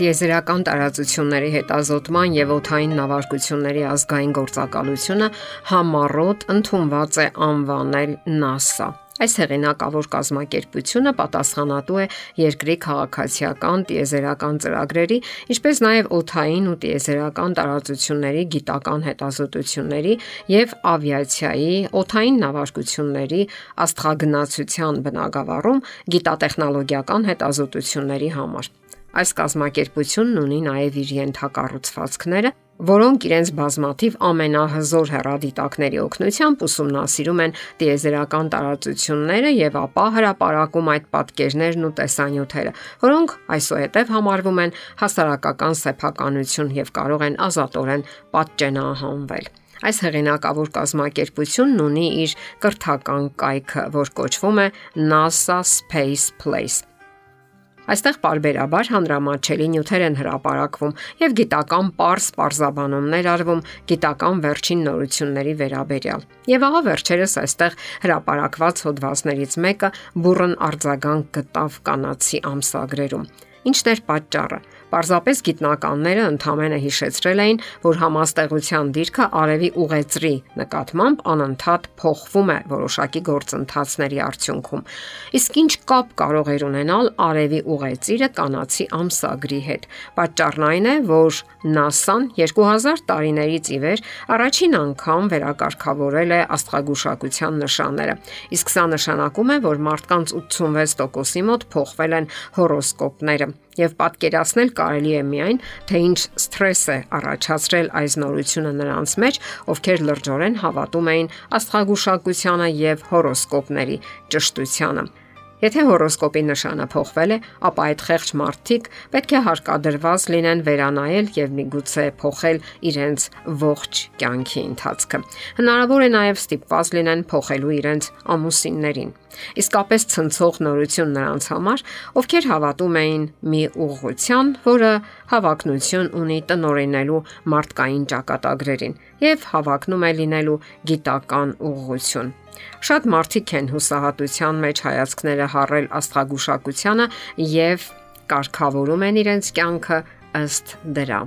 Տիեզերական տարածությունների հետազոտման եւ օթային նավարկությունների ազգային գործակալությունը համառոտ ընդունված է անվանել NASA։ Այս հեղինակավոր կազմակերպությունը պատասխանատու է երկրի քաղաքացիական տիեզերական ծրագրերի, ինչպես նաև օթային ու տիեզերական տարածությունների գիտական հետազոտությունների եւ ավիացիայի, օթային նավարկությունների, աստղագնացության բնագավառում գիտատեխնոլոգիական հետազոտությունների համար։ Այս կազմակերպությունն ունի նաև իր ենթակառուցվածքները, որոնք իրենց բազմաթիվ ամենահզոր հեռադիտակների օգնությամբ ուսումնասիրում են տիեզերական տարածությունները եւ ապա հրապարակում այդ պատկերներն ու տեսանյութերը, որոնք այսուհետև համարվում են հասարակական սեփականություն եւ կարող են ազատորեն պատճենահանվել։ Այս հեղինակավոր կազմակերպությունն ունի իր կրթական կայքը, որ կոչվում է NASA Space Place Այստեղ parberabar հանրամատչելի նյութեր են հրապարակվում եւ գիտական པարս པարզաբանումներ արվում գիտական վերջին նորությունների վերաբերյալ։ Եվ ահա վերջերս այստեղ հրապարակված հոդվածներից մեկը բուրըն արձագանք գտավ կանացի ամսագրերում։ Ինչն էր պատճառը։ Պարզապես գիտնականները ընդհանրապես հիշեցրել էին, որ համաստեղության դիրքը արևի ուղեծրի նկատմամբ անընդհատ փոխվում է որոշակի գործընթացների արդյունքում։ Իսկ ինչ կապ կարող էր ունենալ արևի ուղեծիրը կանացի ամսագրի հետ։ Պատճառն այն է, որ NASA-ն 2000 տարիներից ի վեր առաջին անգամ վերակարգավորել է աստղագուշակության նշանները։ Իսկ սա նշանակում է, որ մարդկանց 86%-ի մոտ փոխվել են հորոսկոպները եւ պատկերացնել կարելի է միայն, թե ինչ սթրես է առաջացրել այս նորությունը նրանց մեջ, ովքեր լրջորեն հավատում էին աստղագուշակությանը եւ հորոսկոպների ճշտությանը։ Եթե հորոսկոպի նշանը փոխվել է, ապա այդ խեղճ մարդիկ պետք է հարկադրված լինեն վերանայել եւ միգուցե փոխել իրենց ողջ կյանքի ընթացքը։ Հնարավոր է նաեւ ստիպված լինեն փոխելու իրենց ամուսիններին։ Իսկապես ցնցող նորություն նրանց համար, ովքեր հավատում էին մի ուղղության, որը հավակնություն ունի տնորենելու մարդկային ճակատագրերին եւ հավակնում է լինելու գիտական ուղղություն։ Շատ մարդիկ են հուսահատության մեջ հայացքները հառել աստղագուշակությանը եւ կարգավորում են իրենց կյանքը ըստ դրա։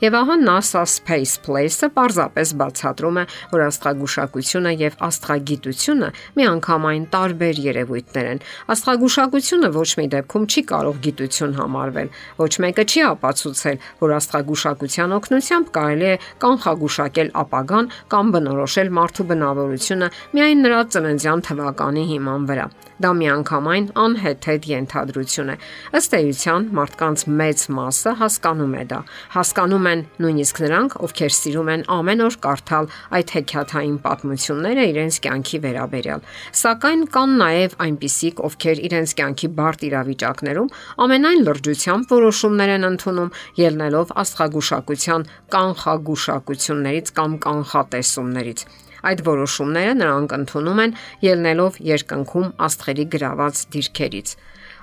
Եվ ահա NASA Space Place-ը պարզապես բացատրում է, որ աստղագուշակությունը եւ աստղագիտությունը միանգամայն տարբեր երևույթներ են։ Աստղագուշակությունը ոչ մի դեպքում չի կարող գիտություն համարվել։ Ոչ մեկը չի ապացուցել, որ աստղագուշակության օգնությամբ կարելի է կանխագուշակել ապագան կամ բնորոշել մարդու բնավորությունը միայն նրա ծննդյան թվականի հիման վրա։ Դա միանգամայն անհեթեթ ենթադրություն է։ Ըստ էության մարդկանց մեծ մասը հասկանում է դա։ Հասկանում են նույնիսկ նրանք, ովքեր սիրում են ամեն օր կարդալ այդ հեքիաթային պատմությունները իրենց կյանքի վերաբերյալ։ Սակայն կան նաև այնպիսիք, ովքեր իրենց կյանքի բարդ իրավիճակներում ամենայն լրջությամբ որոշումներ են ընդունում, ելնելով աստղագուշակության կանխագուշակություններից կամ կանխատեսումներից։ Այդ որոշումները նրանք ընդունում են ելնելով երկնքում աստղերի գրաված դիրքերից։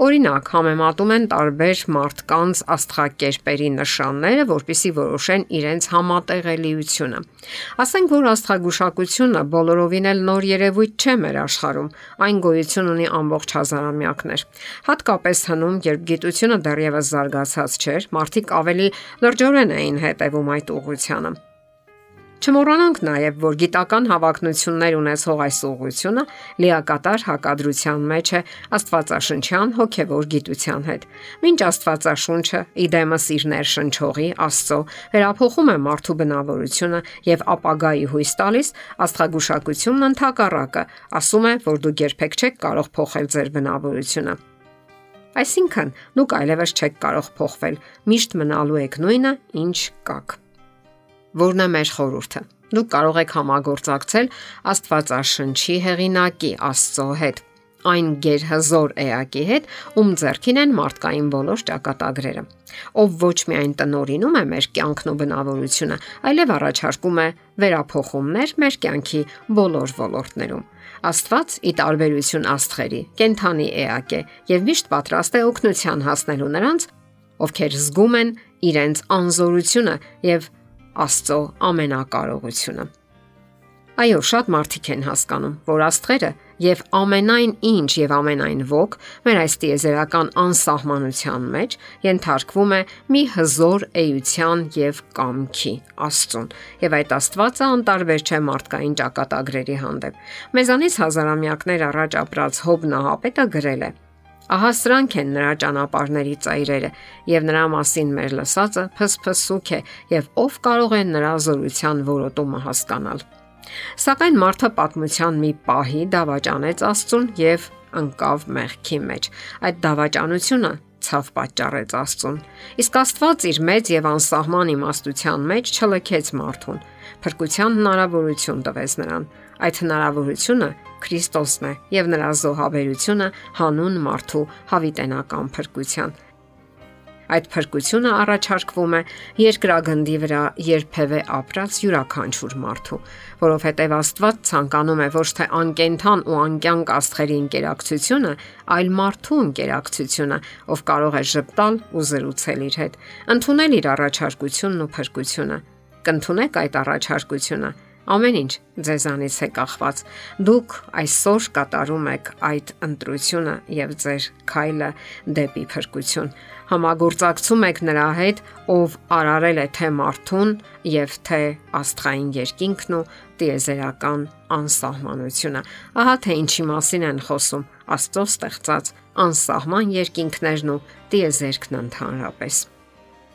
Օրինակ, համեմատում են տարբեր մարդկանց աստղակերպերի նշանները, որpիսի որոշեն իրենց համատեղելիությունը։ Ասենք որ աստղագուշակությունը բոլորովին էլ նոր երևույթ չէ մեր աշխարհում։ Այն գոյություն ունի ամբողջ հազարամյակներ։ Հատկապես հնում, երբ գիտությունը դեռևս զարգացած չէր, մարդիկ ավելի լրջորեն էին հետևում այդ ուղղությանը։ Չմոռանանք նաև, որ գիտական հավակնություններ ունեցող այս ուղղությունը լիակատար հակադրության մեջ է Աստվածաշնչյան հոգևոր գիտության հետ։ Մինչ Աստվածաշունչը իդեմս իր ներշնչողի Աստծո վերափոխում է մարդու բնավորությունը եւ ապագայի հույս տալիս, աստղագուշակությունն ընդհակառակը ասում է, որ դուք երբեք չեք կարող փոխել ձեր բնավորությունը։ Այսինքն, դուք այլևս չեք կարող փոխվել, միշտ մնալու եք նույնը, ինչ կաք։ Որն է մեր խորհուրդը։ Դուք կարող եք համագործակցել Աստվածաշնչի հեղինակի Աստծո հետ այն գերհզոր էակի հետ, ում ձեռքին են մարդկային բոլոր ճակատագրերը, ով ոչ միայն տնորինում է մեր կյանքն ու բնավորությունը, այլև առաջարկում է վերափոխումներ մեր կյանքի բոլոր ոլորտներում։ Աստված՝ ի տարբերություն աստղերի, կենթանի էակ է եւ միշտ պատրաստ է օգնության հասնելու նրանց, ովքեր զգում են իրենց անզորությունը եւ Աստծո ամենակարողությունը։ Այո, շատ մարդիկ են հասկանում, որ աստղերը Եվ ամենայն ինչ եւ ամենայն ոգ մեր այս տիեզերական անսահմանության մեջ ենթարկվում է մի հզոր էության եւ կամքի Աստծուն։ Եվ այդ Աստվածը անտարբեր չէ մարդկային ճակատագրերի հանդեպ։ Մեզանից հազարամյակներ առաջ ապրած Հոբ Նահապետը գրել է. Ահա սրանք են նրա ճանապարհների ծայրերը, եւ նրա մասին մեր լսածը փսփսուկ է, եւ ով կարող է նրա զորության որոտումը հասկանալ։ Սակայն մարդը պատմության մի պահի դավաճանեց Աստծուն եւ ընկավ մեղքի մեջ։ Այդ դավաճանությունը ցավ պատճառեց Աստծուն։ Իսկ Աստված իր մեծ եւ անսահման իմաստության մեջ չլքեց մարդուն։ Փրկության հնարավորություն տվեց նրան։ Այդ հնարավորությունը Քրիստոսն է եւ նրա զոհաբերությունը հանուն մարդու հավիտենական փրկության։ Այդ փրկությունը առաջարկվում է երկրագնդի վրա երբևէ ապրած յուրաքանչյուր մարդու, որովհետև Աստված ցանկանում է ոչ թե անկենթան ու անկյանք աստղերի ինտերակցիոնը, այլ մարդու ինտերակցիոնը, ով կարող է ճպտալ ու զրուցել իր հետ, ընդունել իր առաջարկությունն ու փրկությունը։ Կընդունեք այդ առաջարկությունը Ամեն ինչ ձեզանից է կախված։ Դուք այսօր կատարում եք այդ ընտրությունը եւ ձեր քայլը դեպի փրկություն համագործակցում եք նրա հետ, ով արարել է թե մարդուն եւ թե աստղային երկինքն ու տիեզերական անսահմանությունը։ Ահա թե ինչի մասին են խոսում Աստծո ստեղծած անսահման երկինքներն ու տիեզերքն ընդհանրապես։